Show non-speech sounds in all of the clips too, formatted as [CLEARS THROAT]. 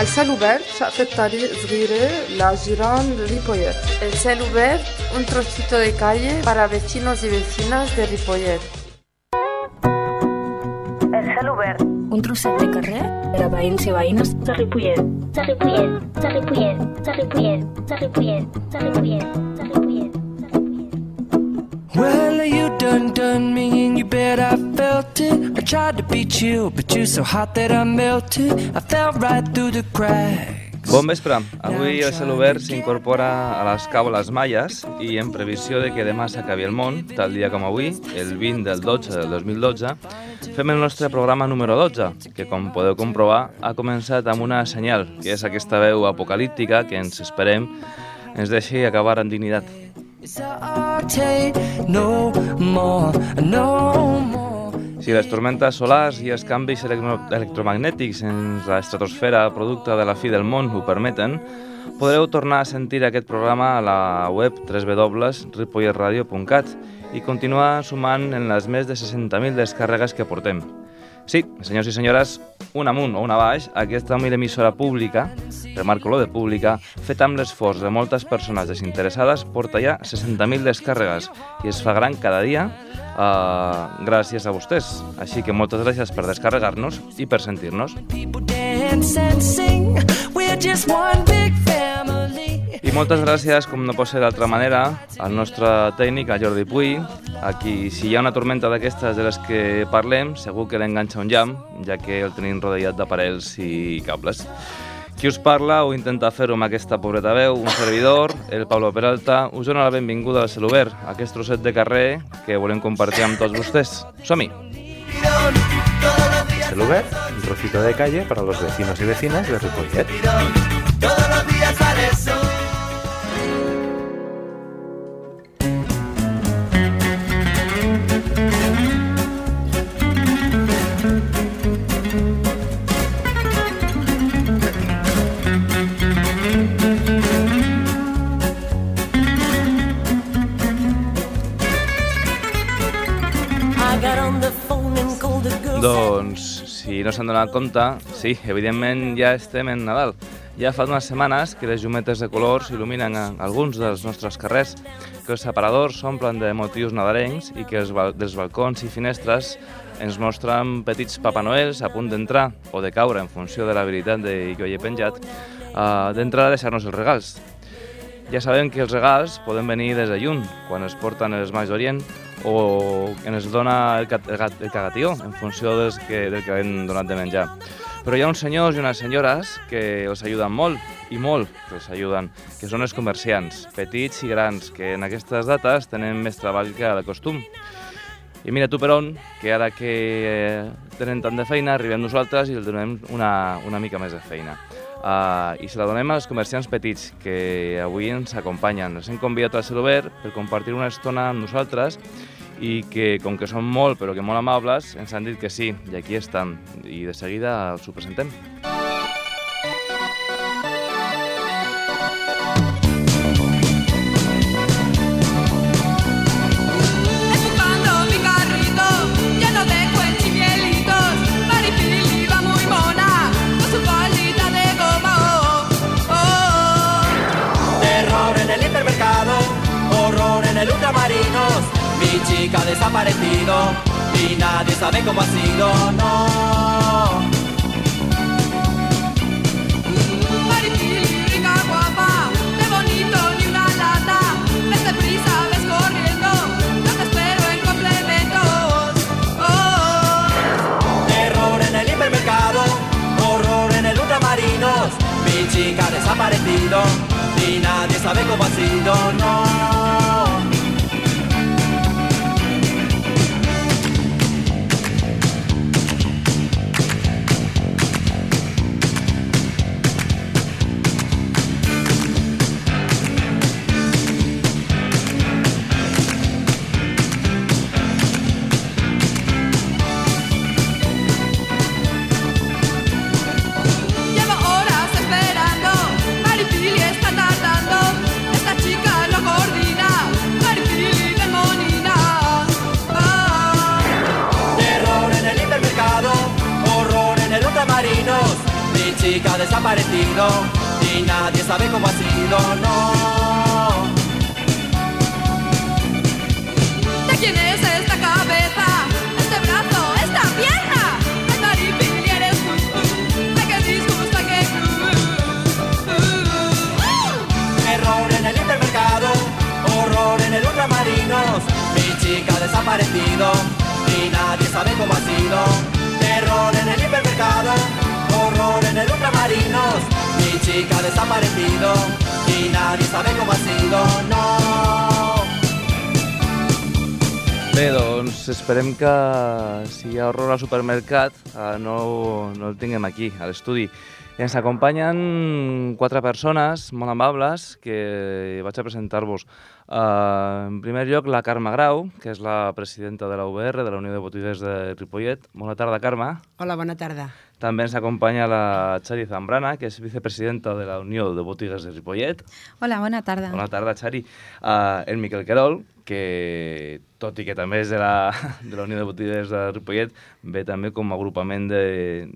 السيل obert شقفة طريق صغيرة لجيران ريبويت El cielo verde, un trocito de calle para vecinos y vecinas de Ripollet. El cel obert. Un trosset de carrer per a veïns i veïnes De Ripollet. De Ripollet. De Ripollet. De Ripollet. De Ripollet. De Ripollet. De Ripollet. Well, you done done me and you bet I felt it. I tried to be chill, but you're so hot that I melted. I fell right through the cracks. Bon vespre. Avui el cel obert s'incorpora a les caules maies i en previsió de que demà s'acabi el món, tal dia com avui, el 20 del 12 del 2012, fem el nostre programa número 12, que com podeu comprovar ha començat amb una senyal, que és aquesta veu apocalíptica que ens esperem ens deixi acabar amb dignitat. No more, no more. Si les tormentes solars i els canvis electro electromagnètics en l'estratosfera producte de la fi del món ho permeten, podreu tornar a sentir aquest programa a la web www.ripolletradio.cat i continuar sumant en les més de 60.000 descàrregues que portem. Sí, senyors i senyores, un amunt o un baix, aquesta humil emissora pública, remarco lo de pública, fet amb l'esforç de moltes persones desinteressades, porta ja 60.000 descàrregues i es fa gran cada dia uh, gràcies a vostès. Així que moltes gràcies per descarregar-nos i per sentir-nos. We're just one big family. I moltes gràcies, com no pot ser d'altra manera, al nostre tècnic, al Jordi Puy, a qui, si hi ha una tormenta d'aquestes de les que parlem, segur que l'enganxa un llamp, ja que el tenim rodellat d'aparells i cables. Qui us parla o intenta fer-ho amb aquesta pobreta veu, un servidor, el Pablo Peralta, us dona la benvinguda al Celobert, aquest trosset de carrer que volem compartir amb tots vostès. Som-hi! El lugar, un trocito de calle para los vecinos y vecinas de Ripollet. I no s'han donat compte, sí, evidentment ja estem en Nadal. Ja fa unes setmanes que les llumetes de colors il·luminen alguns dels nostres carrers, que els separadors s'omplen de motius nadalencs i que els dels balcons i finestres ens mostren petits Papa Noels a punt d'entrar o de caure en funció de l'habilitat de qui ho hagi penjat, uh, d'entrar a deixar-nos els regals. Ja sabem que els regals poden venir des de lluny, quan es porten els mags d'Orient, o que ens dona el, cat, el, el cagatió, en funció dels que, del que hem donat de menjar. Però hi ha uns senyors i unes senyores que els ajuden molt, i molt que els ajuden, que són els comerciants, petits i grans, que en aquestes dates tenen més treball que de costum. I mira tu per on, que ara que eh, tenen tant de feina, arribem nosaltres i els donem una, una mica més de feina. Uh, I se la donem als comerciants petits que avui ens acompanyen. Els hem convidat al Celobert per compartir una estona amb nosaltres i que, com que són molt, però que molt amables, ens han dit que sí, i aquí estan. I de seguida els ho presentem. Empujando y nadie sabe cómo ha sido, no. Maripili, rica, guapa, de bonito ni una lata. Ves deprisa, ves corriendo, no te espero en complementos. Oh, oh. Terror en el hipermercado, horror en el ultramarinos. Mi chica ha desaparecido y nadie sabe cómo ha sido, no. Supermercat eh, no, no el tinguem aquí, a l'estudi. Ens acompanyen quatre persones molt amables que vaig a presentar-vos. Uh, en primer lloc, la Carme Grau, que és la presidenta de la UBR, de la Unió de Botiguers de Ripollet. Bona tarda, Carme. Hola, bona tarda. També ens acompanya la Xari Zambrana, que és vicepresidenta de la Unió de Botigues de Ripollet. Hola, bona tarda. Bona tarda, Xari. Uh, el Miquel Querol, que tot i que també és de la, de la Unió de Botiguers de Ripollet, ve també com a agrupament de,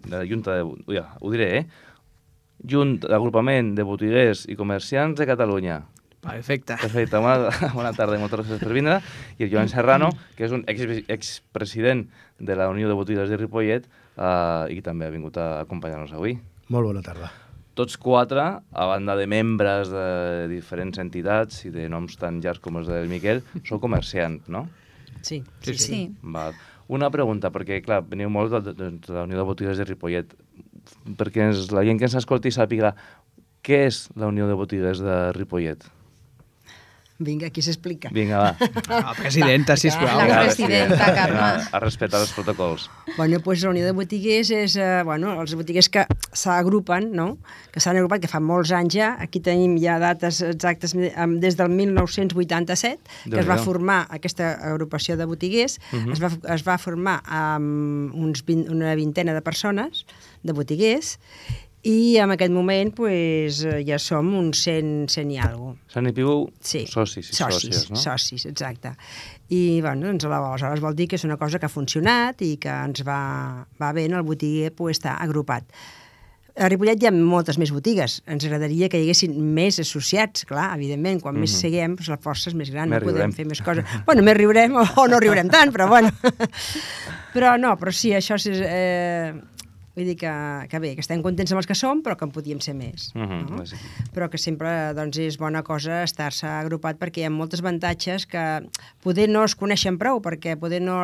de la Junta de... Ui, ho diré, eh? Junt d'agrupament de botiguers i comerciants de Catalunya. Perfecte. Perfecte. Bona, [LAUGHS] bona tarda i moltes gràcies per vindre. I el Joan Serrano, que és un ex, expresident de la Unió de Botiguers de Ripollet uh, i també ha vingut a acompanyar-nos avui. Molt bona tarda. Tots quatre, a banda de membres de diferents entitats i de noms tan llargs com els del Miquel, sou comerciants, no? Sí, sí. sí. Val. Una pregunta, perquè, clar, veniu molt de, de, de la Unió de Botigues de Ripollet, perquè ens, la gent que ens escolti sàpiga què és la Unió de Botigues de Ripollet. Vinga, qui s'explica? Vinga, va. La presidenta, sisplau. La presidenta, Carme. A, respetar els protocols. Bueno, doncs la Unió de Botiguers és, eh, bueno, els botiguers que s'agrupen, no?, que s'han agrupat, que fa molts anys ja, aquí tenim ja dates exactes em, des del 1987, que es va formar aquesta agrupació de botiguers, Mhm. es, va, es va formar amb uns 20, una vintena de persones, de botiguers, i en aquest moment pues, eh, ja som uns 100, 100 i alguna cosa. I piu, Sí. socis i socis, sòcies, no? Socis, exacte. I, bueno, doncs, aleshores vol dir que és una cosa que ha funcionat i que ens va, va bé en el botiguer pues, estar agrupat. A Ripollet hi ha moltes més botigues. Ens agradaria que hi haguessin més associats, clar, evidentment. Quan més Mhm. siguem, doncs la força és més gran, Més no podem riurem. fer més coses. [LAUGHS] Bueno, més riurem o, o no riurem tant, però bueno. [LAUGHS] però no, però sí, això és... Eh, vull dir que, que bé, que estem contents amb els que som, però que en podíem ser més. Mhm, no? sí. però que sempre doncs, és bona cosa estar-se agrupat perquè hi ha moltes avantatges que poder no es coneixen prou, perquè poder no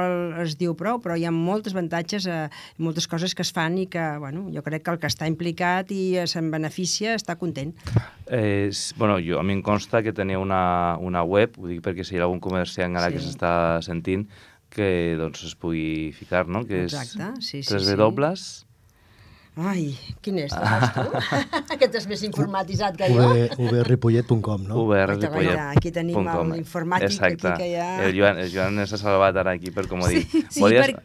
es diu prou, però hi ha moltes avantatges, eh, moltes coses que es fan i que, bueno, jo crec que el que està implicat i se'n beneficia està content. Eh, bueno, jo, a mi em consta que teniu una, una web, ho dic perquè si hi ha algun comerciant ara Sí. que s'està sentint, que doncs es pugui ficar, no? Que Exacte, sí, és sí, sí. 3 dobles... Ai, quin és, tu? [LAUGHS] que t'has més informatitzat que jo. ubripollet.com, no? ubrripollet.com aquí tenim el informàtic, Exacte. aquí que ja- El Joan, el Joan s'ha salvat ara aquí per com ho dic. Sí, perquè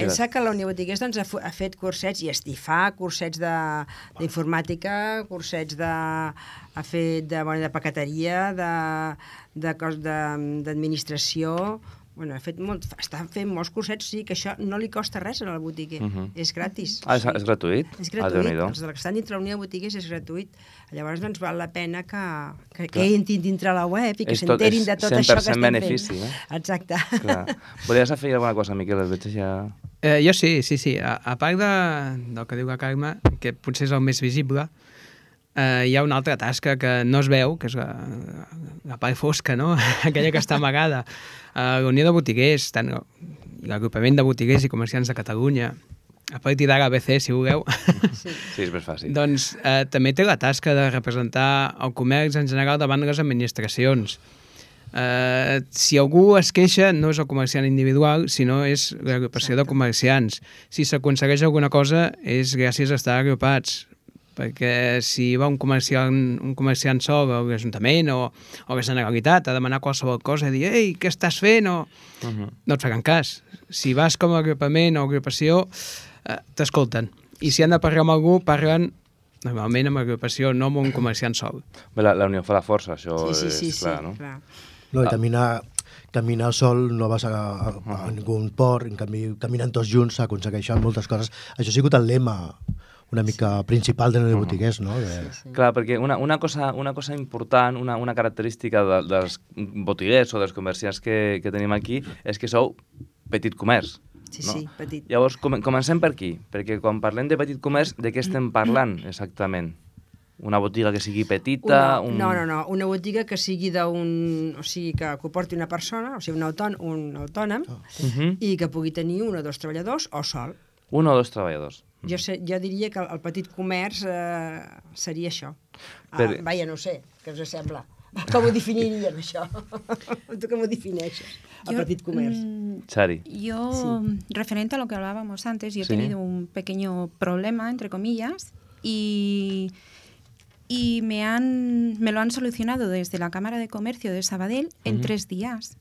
pensa que la Unió Botiguers doncs, ha, ha fet cursets i estic fa cursets de- d'informàtica, cursets de, ha fet de, bueno, de paqueteria, de, de cos de- d'administració, bueno, ha fet molt, està fent molts cursets, sí, que això no li costa res al botiguer, Mhm. és gratis. Ah, és, és gratuït? És Ah, gratuït, Déu-n'hi-do. els que estan dintre la Unió de Botiguers és gratuït. Llavors, doncs, val la pena que, que, que entrin dintre la web i que s'enterin de tot això que 100% estem benefici, fent. eh? Exacte. Clar. Volies afegir alguna cosa, Miquel? Et veig ja... Eh, jo sí, sí, sí. A, a part de, del que diu la Carme, que potser és el més visible, eh, hi ha una altra tasca que no es veu, que és la, la part fosca, no? [LAUGHS] aquella que està amagada. Eh, la Unió de Botiguers, tant l'agrupament de botiguers i comerciants de Catalunya, a partir d'ara ABC, si vulgueu, Sí. [LAUGHS] Sí, és més fàcil. doncs eh, també té la tasca de representar el comerç en general davant les administracions. Eh, si algú es queixa, no és el comerciant individual, sinó és l'agrupació de comerciants. Si s'aconsegueix alguna cosa, és gràcies a estar agrupats perquè si va un comerciant, un comerciant sol a l'Ajuntament o, o a la Generalitat a demanar qualsevol cosa i dir «Ei, què estàs fent?» o Uh -huh. no et faran cas. Si vas com a agrupament o agrupació, eh, t'escolten. I si han de parlar amb algú, parlen normalment amb agrupació, no amb un comerciant sol. Bé, la, la unió fa la força, això Sí, sí, sí, és sí, clar, no? clar. No, i Ah. caminar, caminar sol no vas a, a, a ningú port, en canvi, caminant tots junts s'aconsegueixen moltes coses. Això ha sigut el lema una mica principal de botiguers, no? De... Clar, perquè una, una, cosa, una cosa important, una, una característica de, dels botiguers o dels comerciants que, que tenim aquí és que sou petit comerç. Sí, no? sí, petit. Llavors, com, comencem per aquí, perquè quan parlem de petit comerç, de què estem parlant exactament? Una botiga que sigui petita? Una, un... No, no, no, una botiga que sigui d'un... O sigui, que, que ho porti una persona, o sigui, un, autònom, un autònom, Uh -huh. i que pugui tenir un o dos treballadors o sol. Un o dos treballadors. Jo, sé, jo diria que el petit comerç eh, seria això. Per... Ah, vaja, no ho sé, què us sembla? Com ho definiríem, això? tu com ho defineixes, el Jo, petit comerç? mm, Sari. Yo, referente a lo que hablábamos antes, yo he Sí. tenido un pequeño problema, entre comillas, y, y me, han, me lo han solucionado desde la Cámara de Comercio de Sabadell en Ujú. tres días.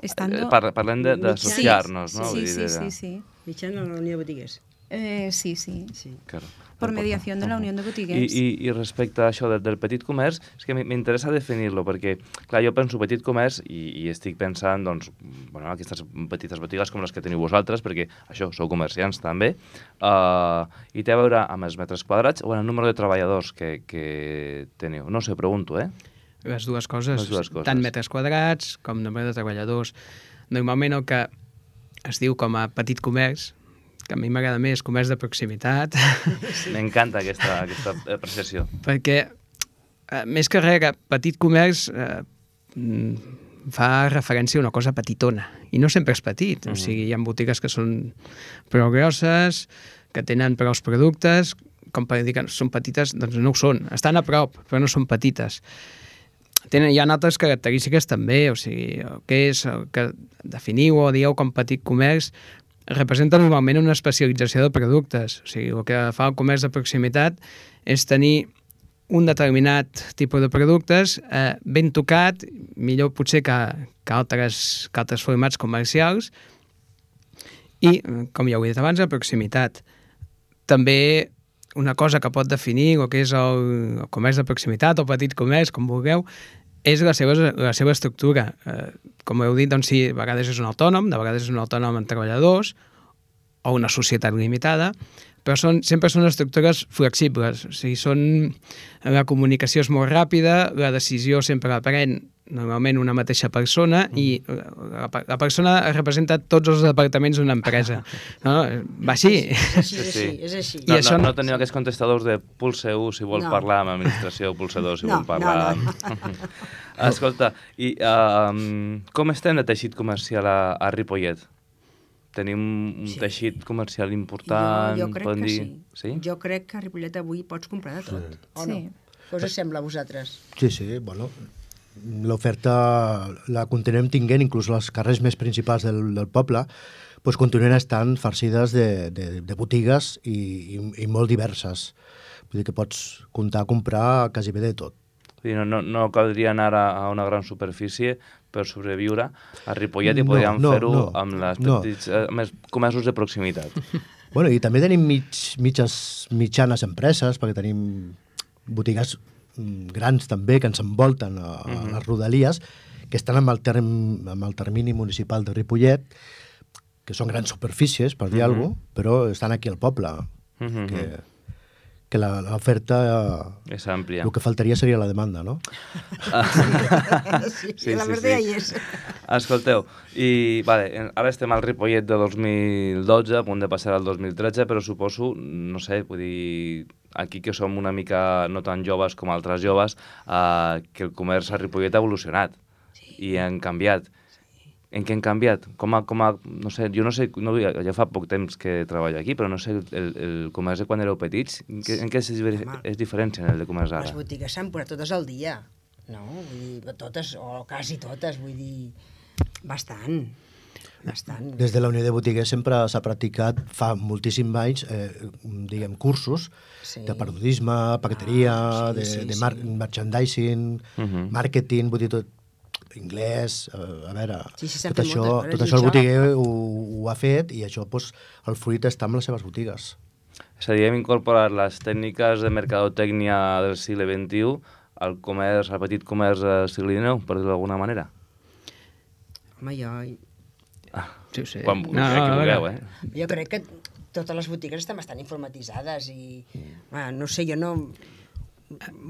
Estando... Eh, par- parlem de- d'associar-nos, Sí, no? Sí, sí, sí, sí. Mitjana a la Unió de Botiguers. Eh, sí, sí. Claro. Por mediación de la Unión de Botiguers. I, i, I respecte a això del, del petit comerç, és que m'interessa definir-lo, perquè, clar, jo penso petit comerç i, i estic pensant, doncs, bueno, aquestes petites botigues com les que teniu vosaltres, perquè això, sou comerciants també, uh, i té a veure amb els metres quadrats o amb el número de treballadors que, que teniu. No sé, pregunto, eh? Les dues coses, Les dues coses. tant metres quadrats com nombre de treballadors. Normalment el que es diu com a petit comerç, que a mi m'agrada més comerç de proximitat, M'encanta aquesta, aquesta apreciació. perquè eh, més que res, que petit comerç eh, mm, fa referència a una cosa petitona, i no sempre és petit, Mhm. o sigui, hi ha botigues que són prou grosses, que tenen prou productes, com per dir que són petites, doncs no ho són, estan a prop, però no són petites. Tenen, hi ha altres característiques també, o sigui, el que és, el que definiu o dieu com petit comerç, representa normalment una especialització de productes. O sigui, el que fa el comerç de proximitat és tenir un determinat tipus de productes eh, ben tocat, millor potser que, que, altres, que altres formats comercials, i, com ja ho he dit abans, la proximitat. També una cosa que pot definir el que és el, el comerç de proximitat o petit comerç, com vulgueu, és la seva, la seva estructura. Eh, com heu dit, doncs sí, a vegades és un autònom, de vegades és un autònom amb treballadors, o una societat limitada, però són, sempre són estructures flexibles, o sigui, són, la comunicació és molt ràpida, la decisió sempre la pren normalment una mateixa persona i la, la persona representa tots els departaments d'una empresa. [LAUGHS] No? Va així. Així, és així, és així. No, I això no, no- no teniu aquests contestadors de pulse 1 si vol No. parlar amb administració, pulse 2 si No, vol parlar... no, amb- [LAUGHS] Escolta, i uh, com estem de teixit comercial a, a Ripollet? Tenim un Sí. teixit comercial important? jo, jo crec que dir... sí. sí. Jo crec que a Ripollet avui pots comprar de tot, o Sí. no? Què us sembla a vosaltres? Sí, sí, bueno, l'oferta la continuem tinguent, inclús als carrers més principals del, del poble, doncs continuen estant farcides de, de, de botigues i, i, i molt diverses. Vull dir que pots comptar a comprar quasi bé de tot. Dir, no, no, no caldria anar a, a una gran superfície per sobreviure a Ripollet i No, podríem no, fer-ho no, amb, les no. petits, eh, amb els comerços de proximitat. [LAUGHS] Bueno, i també tenim mig, mitges, mitjanes empreses, perquè tenim botigues mm, grans també que ens envolten a, a Mhm. les rodalies, que estan amb el, term, amb el termini municipal de Ripollet, que són grans superfícies, per dir Mhm. alguna cosa, però estan aquí al poble. Mhm. que, que la- l'oferta... És àmplia. El que faltaria seria la demanda, no? [LAUGHS] sí, sí, la verdad hi és. Escolteu, i vale, ara estem al Ripollet de 2012, a punt de passar al 2013, però suposo, no sé, vull dir, aquí que som una mica no tan joves com altres joves, eh, que el comerç a Ripollet ha evolucionat sí. i han canviat. En què han canviat? Com a, com a, no sé, jo no sé, no, ja ja fa poc temps que treballo aquí, però no sé el, el comerç de quan éreu petits, en què, en què es, difer- Home. es diferència en el de comerç Les ara? botigues s'han posat totes al dia, no? Vull dir, totes, o quasi totes, vull dir, bastant, bastant. Des de la Unió de Botiguers sempre s'ha practicat fa moltíssims anys eh, diguem, cursos Sí. de periodisme, paqueteria, Ah, sí, de, sí, de mar sí. merchandising, Mhm. màrqueting, vull dir, tot anglès, eh, a veure, Sí, sí, tot, això, coses, tot això el botiguer ho, ho ha fet i això doncs, el fruit està amb les seves botigues. És a dir, hem incorporat les tècniques de mercadotècnia del segle XXI al comerç, al petit comerç del segle XIX, per dir-ho d'alguna manera. Home, jo, Sí, sí. Quan No, no, no, que a vulgueu, eh? jo crec que totes les botigues estan bastant informatitzades i, ah, no sé, jo no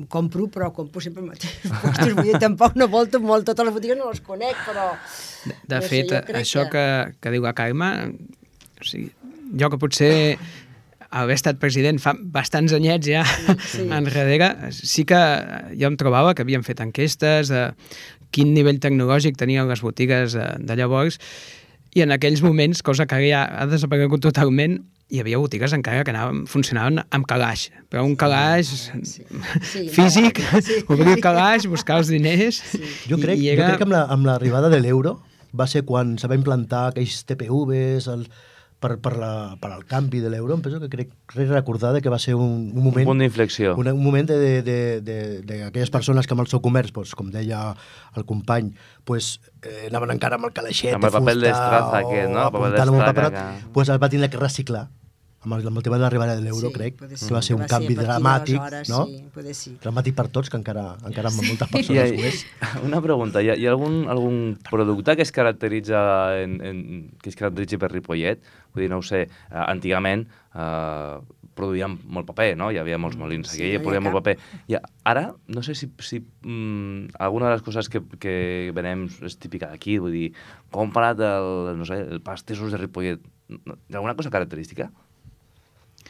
compro, però compro sempre mateixos [LAUGHS] puestos. Vull dir, tampoc no volto molt, totes les botigues no les conec, però... De no sé, fet, jo crec això que, que diu la Carme, o sigui, jo que potser haver estat president fa bastants anyets ja sí. [LAUGHS] enrere, sí que jo em trobava que havien fet enquestes de quin nivell tecnològic tenien les botigues de, de llavors i en aquells moments, cosa que ja ha desaparegut totalment, hi havia botigues encara que anaven, funcionaven amb calaix, però un calaix Sí, [LAUGHS] físic, sí. [LAUGHS] obrir el calaix, buscar els diners... Jo crec, i jo era... crec que amb la- amb l'arribada de l'euro va ser quan se va implantar aquells TPVs el, per, per, la, per al canvi de l'euro. Em penso que crec, crec recordar de que va ser un, un moment... Un punt d'inflexió. Un, un moment d'aquelles de, de, de, persones que amb el seu comerç, doncs, com deia el company, pues, eh, anaven encara amb el calaixet Amb el de paper fusta d'estraza o aquest, no? El paper apuntant amb un d'estraza paperot, que- pues, el va tindre que reciclar amb el, amb el tema de l'arribada de l'euro, Sí, crec, poder que ser. va ser un Va ser canvi partir dramàtic, d'aleshores, no? sí, sí. Dramàtic per tots, que encara, encara amb moltes [LAUGHS] persones ho hi- és. una pregunta, hi ha, hi ha algun, algun producte que es caracteritza en, en, que es caracteritzi per Ripollet? Vull dir, no ho sé, eh, antigament eh, produïem molt paper, no? Hi havia molts molins Sí, aquí, no hi ha produïem molt paper. I ara, no sé si, si mm, alguna de les coses que, que venem és típica d'aquí, vull dir, comparat el, no sé, el pastissos de Ripollet, no- hi ha alguna cosa característica?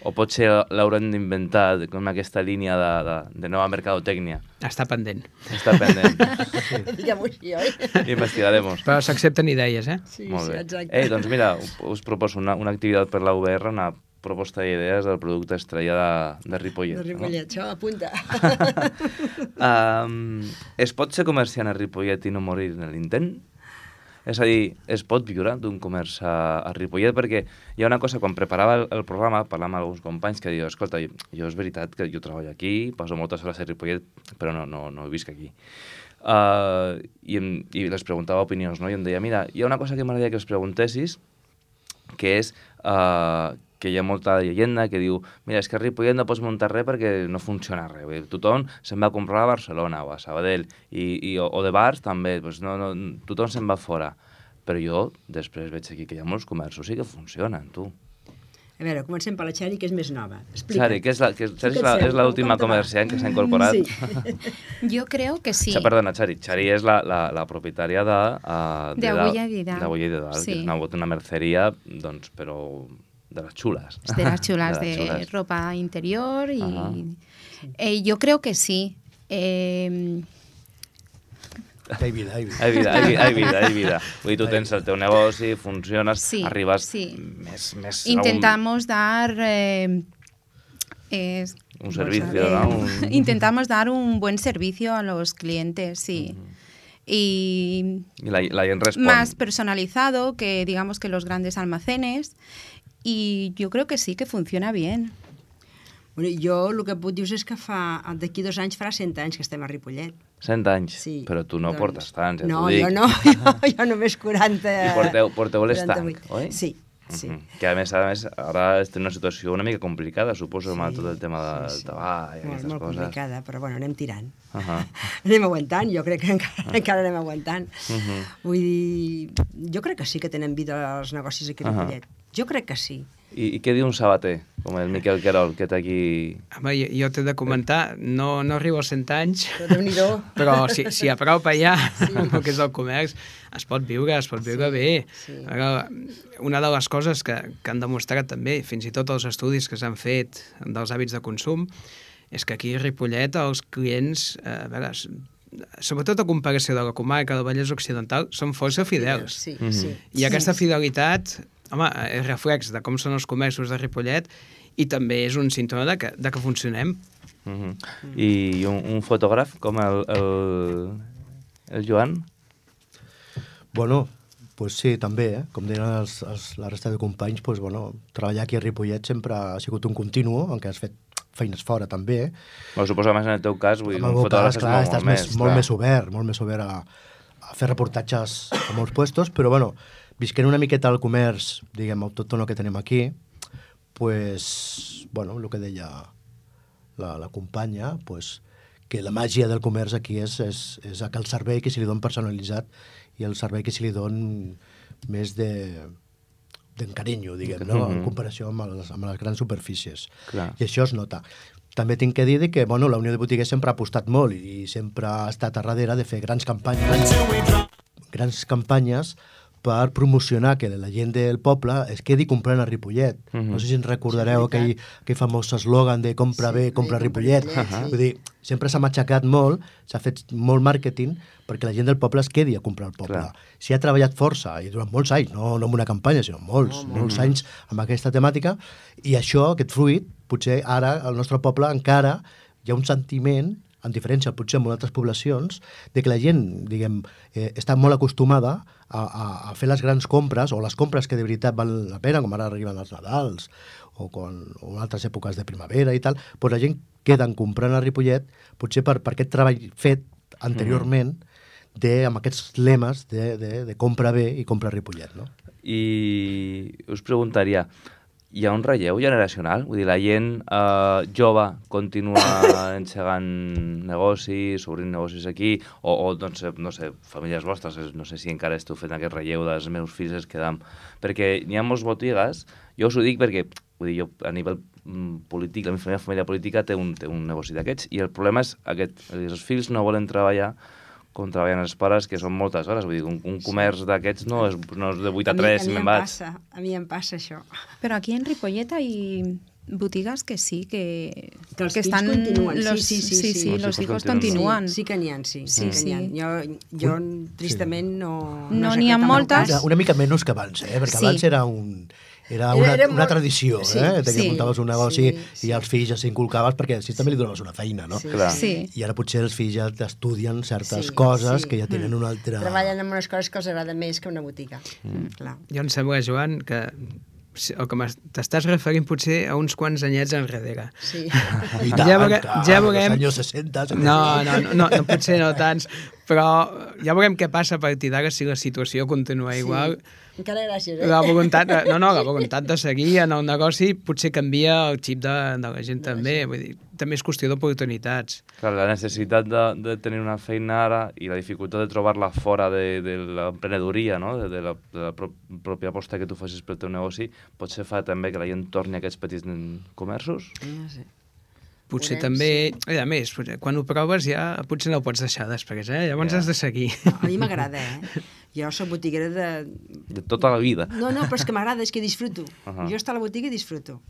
O potser l'haurem d'inventar com aquesta línia de, de, de nova mercadotècnia? Està pendent. Està pendent. [LAUGHS] Diguem-ho així, oi? Investigaremos. Però s'accepten idees, eh? Sí, Molt sí, bé. exacte. Ei, doncs mira, us proposo una, una activitat per la UBR, una proposta d'idees del producte estrella de, de Ripollet. De Ripollet, això apunta. [LAUGHS] No? Um, es pot ser comerciant a Ripollet i no morir en l'intent? És a dir, es pot viure d'un comerç a, a Ripollet? Perquè hi ha una cosa, quan preparava el, el programa, parlant amb alguns companys que diu, escolta, jo, jo és veritat que jo treballo aquí, passo moltes hores a Ripollet, però no, no, no visc aquí. Uh, i, em, I les preguntava opinions, no? I em deia, mira, hi ha una cosa que m'agradaria que els preguntessis, que és uh, que hi ha molta llegenda que diu mira, és que a Ripollet no pots muntar res perquè no funciona res. Tothom se'n va a comprar a Barcelona o a Sabadell i, i, o, o de bars també, doncs no, no, tothom se'n va fora. Però jo després veig aquí que hi ha molts comerços sí que funcionen, tu. A veure, comencem per la Xari, que és més nova. Explica. Xari, que és la, que, Xari és la, Explica't, és l'última comerciant que s'ha incorporat. Sí. [LAUGHS] Yo creo que sí. Sea, perdona, Xari. Xari és la, la, la propietària de... Uh, De Agulla i Didal. D'Agulla i Didal, Sí. que és una, una merceria, doncs, però de las chulas. de las [LAUGHS] chulas De de, las chulas. ropa interior y Ajá. eh, yo creo que sí. Eh, Hay vida, hay vida. Hay vida, hay, vida, hay vida, hay vida. [LAUGHS] Vull dir, tu tens el teu negoci, funciones, Sí, arribes sí. més, més a intentamos dar eh, es- Un servicio, ¿no? Un- [LAUGHS] Intentamos dar un buen servicio a los clientes, sí. Y un... I la, la más personalizado que digamos que los grandes almacenes y yo creo que sí que funciona bien. Bueno, jo el que puc dir és que fa d'aquí dos anys farà 100 anys que estem a Ripollet. 100 anys, Sí, però tu no doncs- portes tants, ja no, t'ho dic. jo no, [LAUGHS] jo, jo només 40... I porteu, porteu l'estanc, 48. oi? Sí, sí. Mhm. Que a més, a més, ara estem en una situació una mica complicada, suposo, amb tot el tema del sí, sí. tabac i Molt, aquestes molt coses. complicada, però bueno, anem tirant. Uh [LAUGHS] -huh. Anem aguantant, jo crec que encara, encara anem aguantant. Mhm. Vull dir, jo crec que sí que tenen vida els negocis aquí a. Ripollet. Jo crec que sí. I, I què diu un sabater, com el Miquel Querol, que té aquí... Home, jo, jo t'he de comentar, no, no arribo als 100 anys, Però [LAUGHS] però si, si a prop allà, sí. [LAUGHS] el que és el comerç, es pot viure, es pot viure Sí, bé. sí. Ara, una de les coses que, que han demostrat també, fins i tot els estudis que s'han fet dels hàbits de consum, és que aquí a Ripollet els clients, eh, a veure, sobretot a comparació de la comarca del Vallès Occidental, són força fidels. Sí, sí. I aquesta fidelitat, home, és reflex de com són els comerços de Ripollet i també és un símptoma de que, de que funcionem. Uh -huh. I un, un fotògraf com el, el, el Joan? Bueno, pues sí, també, eh? com deien els, els, la resta de companys, pues, bueno, treballar aquí a Ripollet sempre ha sigut un continu, en què has fet feines fora també. Eh? Bueno, suposo, més, en el teu cas, vull dir, un fotògraf cas, és clar, molt, estàs molt més, més, molt clar. més obert, molt més obert a, a fer reportatges a molts puestos, però bueno, visquent una miqueta al comerç, diguem, autòctono que tenim aquí, pues, bueno, el que deia la, la companya, pues, que la màgia del comerç aquí és, és, és que el servei que se li don personalitzat i el servei que se li don més de d'encarinyo, diguem, no? Mhm. en comparació amb les, amb les grans superfícies. Clar. I això es nota. També tinc que dir que bueno, la Unió de Botiguers sempre ha apostat molt i sempre ha estat a darrere de fer grans campanyes, grans campanyes per promocionar que la gent del poble es quedi comprant a Ripollet. Mhm. No sé si ens recordareu aquell, aquell famós eslògan de compra bé, compra a Ripollet. Ripollet, sí. Vull dir, sempre s'ha matxacat molt, s'ha fet molt màrqueting perquè la gent del poble es quedi a comprar al poble. S'hi ha treballat força, i durant molts anys, no, no amb una campanya, sinó molts, No, molts molts. anys amb aquesta temàtica, i això, aquest fruit, potser ara al nostre poble encara hi ha un sentiment en diferència potser amb altres poblacions, de que la gent, diguem, eh, està molt acostumada a, a, a fer les grans compres, o les compres que de veritat val la pena, com ara arriben els Nadals, o, quan, o en altres èpoques de primavera i tal, doncs la gent queden comprant a Ripollet, potser per, per aquest treball fet anteriorment, de, amb aquests lemes de, de, de compra bé i compra Ripollet, no? I us preguntaria, hi ha un relleu generacional? Vull dir, la gent eh, jove continua [COUGHS] engegant negocis, obrint negocis aquí, o, o doncs, eh, no sé, famílies vostres, no sé si encara esteu fent aquest relleu dels meus fills es quedam... Perquè n'hi ha molts botigues, jo us ho dic perquè, vull dir, jo a nivell mm, polític, la meva família política té un, té un negoci d'aquests, i el problema és aquest, els fills no volen treballar com treballen els pares, que són moltes hores. Vull dir, un, un comerç d'aquests no és, no és de 8 a 3 a i mi, me'n em vaig. passa, a mi em passa això. [LAUGHS] Pero aquí en Ripollet hay botigas que sí, que, Que els que están continuen, los, sí, sí, sí, sí. Los los hijos hijos continúan. Sí, sí que n'hi ha, sí. Sí, sí, ha. sí. Jo, jo tristament no... No sé n'hi ha amb el moltes. Una, una mica menys que abans, eh? Perquè Sí. abans era un... Era una, era una molt- tradició, sí, eh? De que sí, muntaves un negoci sí, sí. i als fills ja s'inculcaves perquè així també li donaves una feina, no? Sí, Clar. Sí. I ara potser els fills ja estudien certes Sí, coses sí. que ja tenen una altra... Treballen en unes coses que els agrada més que una botiga. Mm. Clar. Jo em sembla, Joan, que el que t'estàs referint potser a uns quants anyets enrere. Sí. [LAUGHS] I Ja tant, veure- tant, ja als veurem- anys 60... No, no, no, no, no potser no tants, però ja veurem què passa a partir d'ara si la situació continua igual. Encara gràcies, eh? La voluntat, de, no, no, la voluntat de seguir en el negoci potser canvia el xip de, de la gent també, vull dir, també és qüestió d'oportunitats. Clar, la necessitat de, de tenir una feina ara i la dificultat de trobar-la fora de, de l'emprenedoria, no? de, de, la, de la pro pròpia aposta que tu facis pel teu negoci, potser fa també que la gent torni a aquests petits comerços? No sé. Potser Veurem, també, sí. a més, potser quan ho proves ja potser no ho pots deixar després, eh? llavors Ja. has de seguir. No, a mi m'agrada, eh? [LAUGHS] Jo soc botiguera de... De tota la vida. No, no, però és que m'agrada, és que disfruto. Uh -huh. Jo estar a la botiga i disfruto.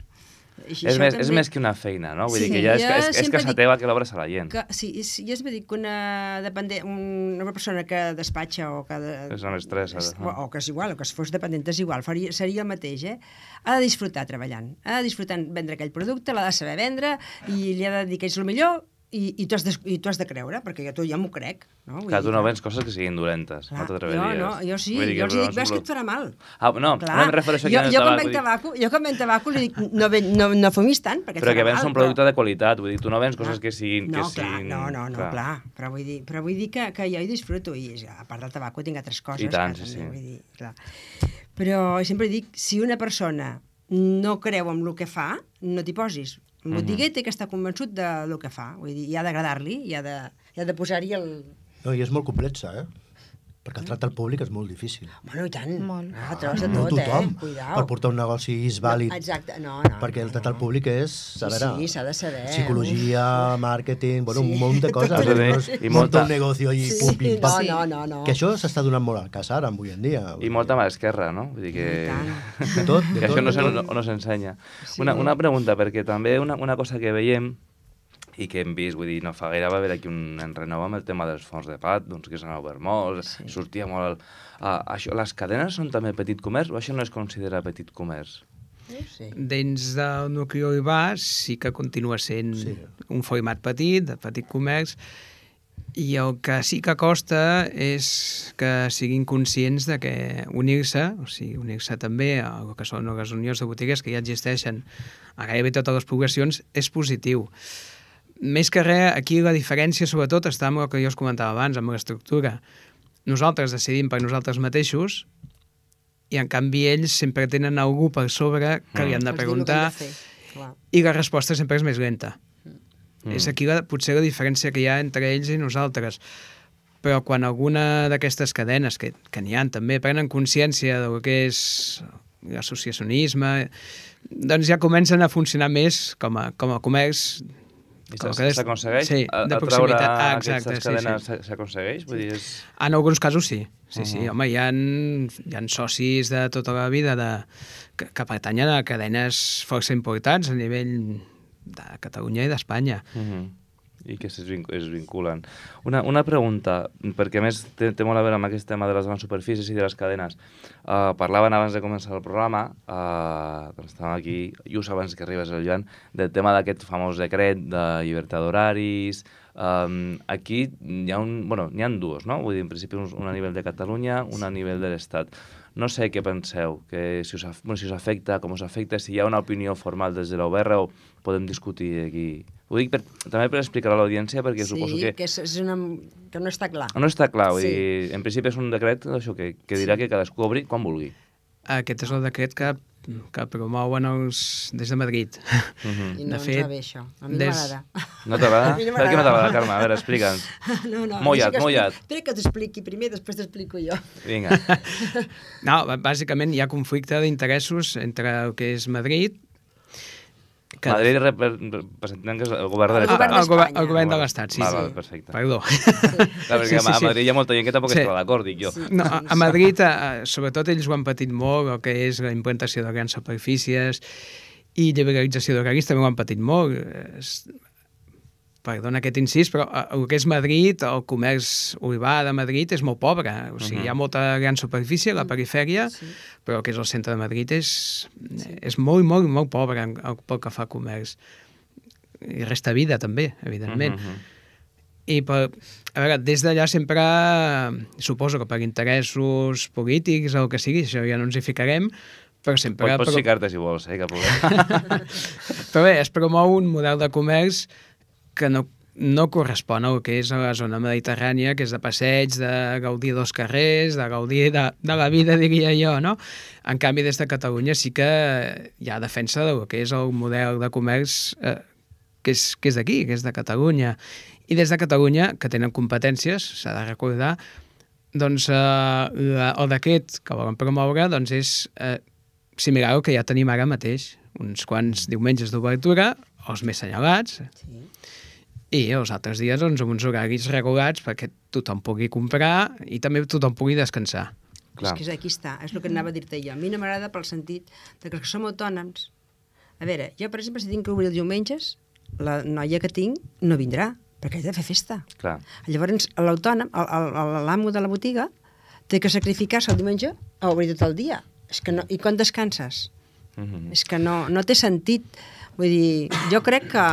És més, és també- més que una feina, no? Vull Sí, dir que ja és, és, és casa dic teva que l'obres a la gent. Que, sí, és, jo sempre dic que una, dependent, una persona que despatxa o que... De, És amb estrès, ha de- o, o que és igual, o que es fos dependent és igual, faria, seria el mateix, eh? Ha de disfrutar treballant, ha de disfrutar en vendre aquell producte, l'ha de saber vendre i li ha de dir que és el millor i, i tu has de, i tu has de creure, perquè jo, tu ja m'ho crec. No? Vull Clar, tu no vens coses que siguin dolentes, no Clar, t'atreveries. Jo, no, jo sí, dir jo els no dic, ves és que et farà mal. Ah, no, Clar, no em refereixo jo, el jo quan venc tabaco, jo quan venc tabaco li dic, no, ven, no, no fumis tant, perquè Però que vens mal, un producte de qualitat, vull dir, tu no vens coses que siguin... No, que clar, siguin... no, no, no, clar. Però vull dir, però vull dir que, que jo hi disfruto i a part del tabaco tinc altres coses. I tant, que sí, sí. Vull dir, clar. Però sempre dic, si una persona no creu en el que fa, no t'hi posis. Mhm. botiguer té que estar convençut de lo que fa. Vull dir, i ha d'agradar-li, i ha de, i ha de posar-hi el... No, i és molt complexa, eh? Perquè el tracte al públic és molt difícil. Bueno, i tant. Molt. Ah, trobes de no tot, tothom, eh? Cuidao. per portar un negoci és vàlid. No, exacte, no, no. perquè el tracte al públic és, a Sí, veure, sí, s'ha de saber. psicologia, màrqueting, bueno, Sí. un munt de coses. [LAUGHS] Llavors, i molta- un negocio i Sí, pum, pim, no, pam. no, no, no. Que això s'està donant molt al cas ara, avui en dia. I molta mà esquerra, no? Vull dir que... De tot, de que això tot, no tot. no, no s'ensenya. Sí. Una, una pregunta, perquè també una, una cosa que veiem i que hem vist, vull dir, no fa gaire va haver aquí un enrenou amb el tema dels fons de pat, doncs que s'han obert molts, sí. sortia molt... El, uh, això, les cadenes són també petit comerç o això no es considera petit comerç? Sí. Dins del nucli urbà sí que continua sent Sí. sí. un format petit, de petit comerç, i el que sí que costa és que siguin conscients de que unir-se, o sigui, unir-se també a el que són les unions de botigues que ja existeixen a gairebé totes les poblacions, és positiu. Més que res, aquí la diferència sobretot està amb el que jo us comentava abans, amb l'estructura. Nosaltres decidim per nosaltres mateixos i en canvi ells sempre tenen algú per sobre que li han de que preguntar han de i la resposta sempre és més lenta. Mm. És aquí la, potser la diferència que hi ha entre ells i nosaltres. Però quan alguna d'aquestes cadenes, que, que n'hi ha també, prenen consciència del que és l'associacionisme, doncs ja comencen a funcionar més com a, com a comerç I s'aconsegueix sí, de proximitat. Ah, exacte, sí, cadenes sí. s'a- s'aconsegueix? Vull dir, és... En alguns casos sí. Sí, sí, Mhm. home, hi ha, hi ha socis de tota la vida de, que, que pertanyen a cadenes força importants a nivell de Catalunya i d'Espanya. Mhm. I que es, vinc es vinculen. Una, una pregunta, perquè a més té, té molt a veure amb aquest tema de les grans superfícies i de les cadenes. Uh, parlaven abans de començar el programa, uh, quan estàvem aquí, just abans que arribés el Joan, del tema d'aquest famós decret de llibertat d'horaris. Um, aquí hi ha, un, bueno, n'hi ha dues, no? Vull dir, en principi un, un a nivell de Catalunya, un a nivell de l'Estat. No sé què penseu, que si us, bueno, si us afecta, com us afecta, si hi ha una opinió formal des de l'OBR o podem discutir aquí. Ho dic per, també per explicar a l'audiència, perquè sí, suposo que... que és, és una, que no està clar. No està clar, vull Sí. dir, en principi és un decret això, que, que dirà que cadascú obri quan vulgui. Aquest és el decret que, que promouen els, des de Madrid. Mhm. I no ens va bé, això. A mi no m'agrada. No t'agrada? [LAUGHS] A mi no Per què no t'agrada, Carme? A veure, explica'ns. [LAUGHS] No, no, Mullat, que mullat. Espera que t'expliqui primer, després t'explico jo. Vinga. [LAUGHS] No, bàsicament hi ha conflicte d'interessos entre el que és Madrid... Que... Madrid rep- representem que és el govern de l'Estat. El govern- el govern de l'Estat, sí, Val, sí. val, perfecte. Perdó. [LAUGHS] Clar, perquè Sí, sí, a sí. Madrid hi ha molta gent que tampoc Sí. està d'acord, dic jo. No, a, a Madrid, eh, sobretot, ells ho han patit molt, el que és la implantació de grans superfícies i liberalització d'horaris també ho han patit molt. Perdona aquest incís, però eh, el que és Madrid, el comerç urbà de Madrid és molt pobre. O sigui, Mhm. hi ha molta gran superfície a la perifèria, sí. però el que és el centre de Madrid és, és molt, molt, molt pobre pel que fa a comerç. I resta vida, també, evidentment. Mhm. I per, a veure, des d'allà sempre, suposo que per interessos polítics o el que sigui, això ja no ens hi ficarem, però sempre... Pots, pots però, ficar-te si vols, eh, cap problema. [LAUGHS] però bé, es promou un model de comerç que no, no correspon al que és a la zona mediterrània, que és de passeig, de gaudir dels carrers, de gaudir de, de la vida, [LAUGHS] diria jo, no? En canvi, des de Catalunya sí que hi ha defensa del que és el model de comerç eh, que és, que és d'aquí, que és de Catalunya. I des de Catalunya, que tenen competències, s'ha de recordar, doncs eh, la, el decret que volen promoure doncs és eh, similar al que ja tenim ara mateix, uns quants diumenges d'obertura, els més senyalats, sí. I els altres dies doncs, amb uns horaris regulats perquè tothom pugui comprar i també tothom pugui descansar. És que és- aquí està, és el que anava a dir-te jo. A mi no m'agrada pel sentit de que els que som autònoms... A veure, jo, per exemple, si tinc que obrir els diumenges, la noia que tinc no vindrà, perquè ha de fer festa. Clar. Llavors, l'autònom, l'amo de la botiga, té que sacrificar-se el diumenge a obrir tot el dia. És que no, I quan descanses? Mhm. És que no, no té sentit. Vull dir, jo crec que,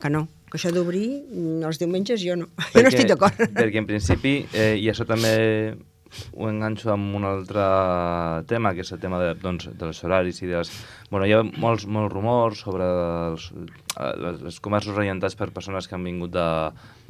que no, que això d'obrir mm, els diumenges jo no. jo no estic d'acord. Perquè en principi, eh, i això també ho enganxo amb un altre tema, que és el tema de, doncs, dels horaris i dels... Bueno, hi ha molts, molts rumors sobre els, eh, els comerços orientats per persones que han vingut de,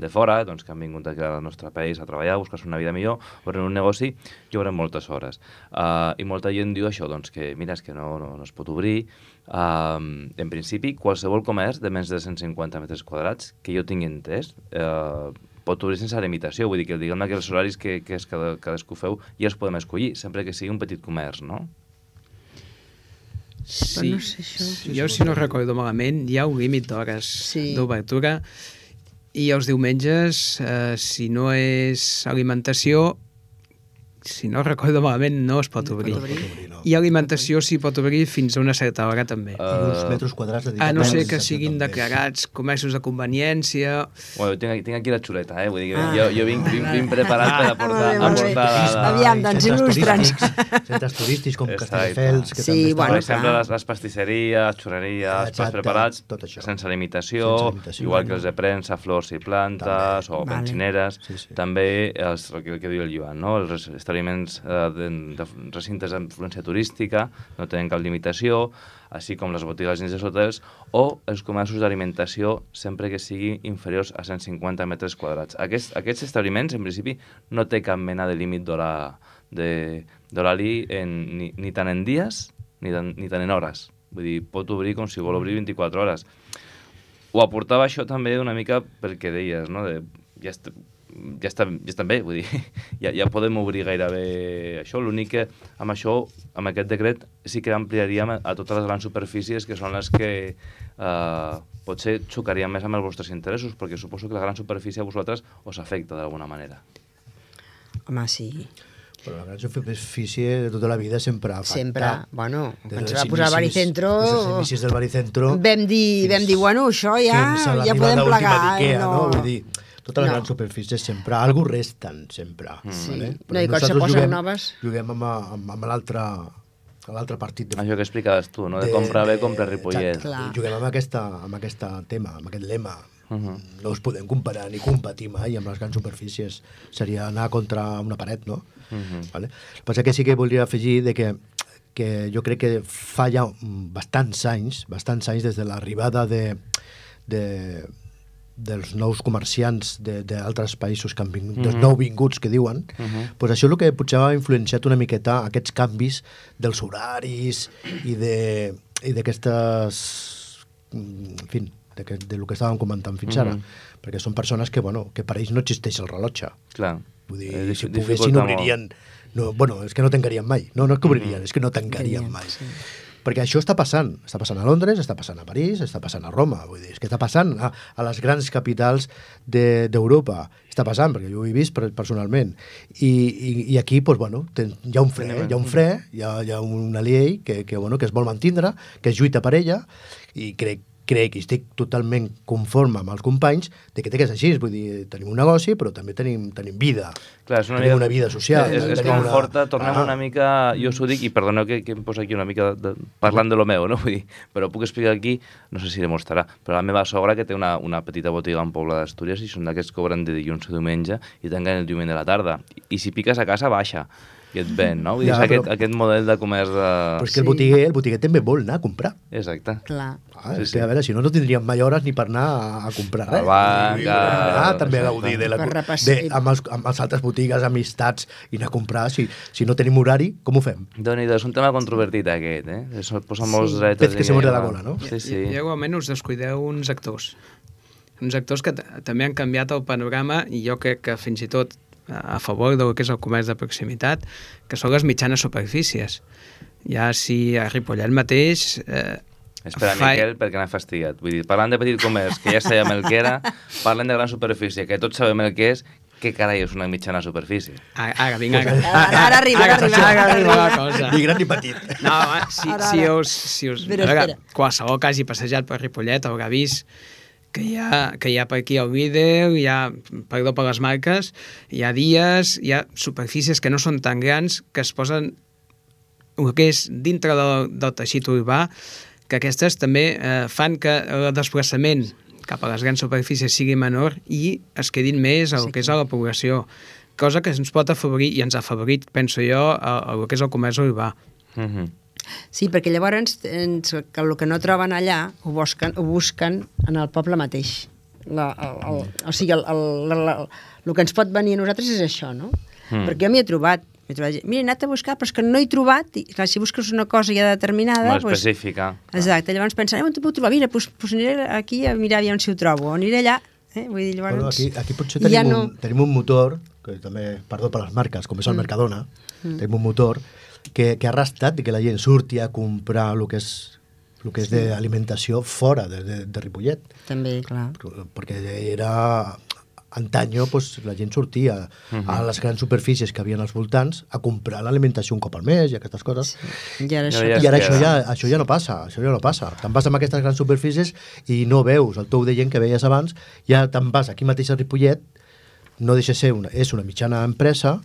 de fora, doncs, que han vingut aquí al nostre país a treballar, a buscar-se una vida millor, obren un negoci i obren moltes hores. Uh, I molta gent diu això, doncs, que mira, és que no, no, no es pot obrir. Uh, en principi, qualsevol comerç de més de 150 metres quadrats, que jo tingui entès, uh, pot obrir sense limitació, vull dir que diguem-ne que els horaris que, que és cada, cadascú feu ja els podem escollir, sempre que sigui un petit comerç, no? Sí, no sé això. jo, si no recordo malament, hi ha un límit d'hores Sí. d'obertura i els diumenges, eh, si no és alimentació, si no recordo malament, no es pot obrir. I alimentació s'hi pot obrir fins a una certa hora, també. Uh, uns metres quadrats A no ser que siguin declarats comerços de conveniència... Bueno, tinc, tinc aquí la xuleta, eh? Vull dir que Ah. jo, jo vinc, vinc, vinc preparat per aportar, bé. aportar la, la... Aviam, doncs, il·lustra'ns. turístics, Centres turístics com. Castelldefels, que Sí, també bueno, per exemple, les, les pastisseries, xurreries, els plats preparats, tot això. sense limitació, Sense limitació, igual no. que els de premsa, flors i plantes, o Vale. pensineres. Sí, sí. També els, el, que, el que diu el Joan, no? els establiments eh, de, de recintes d'influència turística no tenen cap limitació, així com les botigues dins dels hotels, o els comerços d'alimentació sempre que sigui inferiors a 150 metres quadrats. Aquests, aquests establiments, en principi, no té cap mena de límit d'horari ni, ni tant en dies ni tant, ni tant en hores. Vull dir, pot obrir com si vol obrir 24 hores. Ho aportava això també una mica pel que deies, no? De, ja est... ja està, ja està bé, vull dir, [LAUGHS] ja, ja podem obrir gairebé això. L'únic que amb això, amb aquest decret, sí que ampliaríem a, a totes les grans superfícies que són les que eh, potser xocarien més amb els vostres interessos, perquè suposo que la gran superfície a vosaltres us afecta d'alguna manera. Home, sí. Però la gran superfície de tota la vida sempre ha afectat. Sempre, bueno, quan se va posar el baricentro... Des dels inicis del baricentro... Vam dir, vam dir, bueno, això ja, fins a ja l'arribada podem última plegar. d'Ikea, no. no? Vull dir, totes les No. grans superfícies sempre, algú resten sempre. Sí. Vale? No, i quan se posen juguem, noves- Juguem amb, amb, amb l'altre a l'altre partit. De, Això que explicaves tu, no? De, comprar bé, comprar Ripollet. Exacte. Juguem amb, aquesta, amb aquest tema, amb aquest lema. Uh -huh. No us podem comparar ni competir mai amb les grans superfícies. Seria anar contra una paret, no? Uh -huh. Vale? El que passa que sí que voldria afegir de que, que jo crec que fa ja mm, bastants anys, bastants anys des de l'arribada de, de, dels nous comerciants de- d'altres països que han vingut, dels Mhm. nouvinguts que diuen, Mhm. pues això és el que potser ha influenciat una miqueta aquests canvis dels horaris i d'aquestes mm, en fi, de, que, de lo que estàvem comentant fins ara Mhm. perquè són persones que, bueno, que per ells no existeix el rellotge Clar. Vull dir, Eh, si poguessin obririen... No, bueno, és que no tancarien mai. No, no és que obririen, és que no tancarien mai. Perquè això està passant. Està passant a Londres, està passant a París, està passant a Roma. Vull dir, és que està passant a, a les grans capitals de- d'Europa. està passant, perquè jo ho he vist per- personalment. I, i, i aquí, doncs, bueno, ten, hi ha un fre, hi ha un fre, hi ha, hi ha una llei que, que, bueno, que es vol mantindre, que es lluita per ella, i crec crec i estic totalment conforme amb els companys de que té que ser així, vull dir, tenim un negoci però també tenim, tenim vida Clar, és una, tenim mica, una vida social És, és com una- forta, tornem Ah. una mica... Jo us ho dic, i perdoneu que, que em poso aquí una mica de, de, parlant de lo meu, no? Vull dir, però puc explicar aquí, no sé si demostrarà, però la meva sogra que té una, una petita botiga en Pobla d'Astúries i són d'aquests que obren de dilluns a diumenge i tanquen el diumenge de la tarda. I, i si piques a casa, baixa i et ven, no? Vull dir, Ja, és aquest, però- aquest model de comerç de... però és que el botiguer, el botiguer també vol anar a comprar Exacte. Clar. Ah, és que, a veure, si no, no tindríem mai hores ni per anar a, a comprar res. Al banc, I anar a- també a exacte. gaudir de la, Per de, amb, els, amb les altres botigues, amistats, i anar a comprar. Si, si no tenim horari, com ho fem? déu nhi és un tema controvertit aquest, eh? Es posa Sí. molts drets... Pez que se muerde la cola, no? Sí, sí. I, i igualment us descuideu uns actors. Uns actors que també han canviat el panorama i jo crec que fins i tot a favor del que és el comerç de proximitat, que són les mitjanes superfícies. Ja si a Ripollet mateix... Eh, Espera, fa- Miquel, perquè n'ha fastidiat. Vull dir, parlant de petit comerç, que ja sabem el que era, parlen de gran superfície, que tots sabem el que és, què carai és una mitjana superfície? Ara, ara vinga, ara, Ara- ara arriba, ara arriba, ara ara arriba la cosa. Ni gran ni petit. No, home, si, Ara, si ara. us... Si us a veure, espera. qualsevol que hagi passejat per Ripollet haurà vist que hi ha, que hi ha per aquí el líder, hi ha, perdó per les marques, hi ha dies, hi ha superfícies que no són tan grans, que es posen el que és dintre del, del teixit urbà, que aquestes també eh, fan que el desplaçament cap a les grans superfícies sigui menor i es quedin més el que és a la població, cosa que ens pot afavorir i ens ha afavorit, penso jo, a el que és el comerç urbà. Mm -hmm. Sí, perquè llavors ens, que el que no troben allà ho busquen, ho busquen en el poble mateix. La, el, el, o sigui, el, el, el, el, el que ens pot venir a nosaltres és això, no? Mm. Perquè jo m'hi he trobat, m'he trobat, mira, he anat a buscar, però és que no he trobat, i clar, si busques una cosa ja determinada... Molt doncs- específica. Exacte, llavors pensen, eh, on te puc trobar? Mira, doncs, doncs aniré aquí a mirar aviam si ho trobo, o aniré allà, eh? Vull dir, llavors... Bueno, aquí, aquí potser tenim, ja ja no... un, tenim un motor, que també, perdó per les marques, com és el Mm. Mercadona, Mm. tenim un motor que, que ha restat que la gent surti a comprar el que és el que és Sí. d'alimentació fora de, de, de Ripollet. També, clar. Perquè era... Antanyo pues, la gent sortia Mhm. a les grans superfícies que havien als voltants a comprar l'alimentació un cop al mes i aquestes coses. I ara això I ara això ja, això ja no passa, això ja no passa. Te'n vas amb aquestes grans superfícies i no veus el tou de gent que veies abans, ja te'n vas aquí mateix a Ripollet, no deixa de ser una, és una mitjana empresa,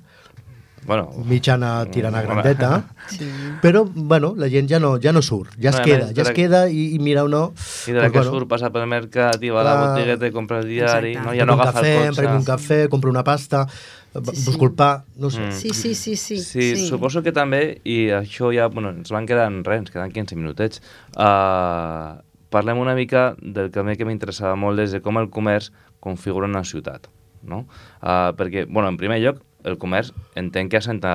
bueno, mitjana tirant a grandeta, [LAUGHS] Sí. però bueno, la gent ja no, ja no surt, ja es No, queda, més, ja es queda i, i mira o no... I de la pues, que bueno, surt, passa pel mercat i va a la Clar. botigueta i compra el diari, Exacte. no? ja em no agafa cafè, el em cotxe. prenc un cafè, compro una pasta, sí. busco el pa, no sé. Mm. Sí, sí, sí, sí. Sí, sí, suposo que també, i això ja, bueno, ens van quedar en res, ens queden 15 minutets, uh, parlem una mica del que a mi que m'interessava molt des de com el comerç configura una ciutat, no? Uh, perquè, bueno, en primer lloc, el comerç entenc que assenta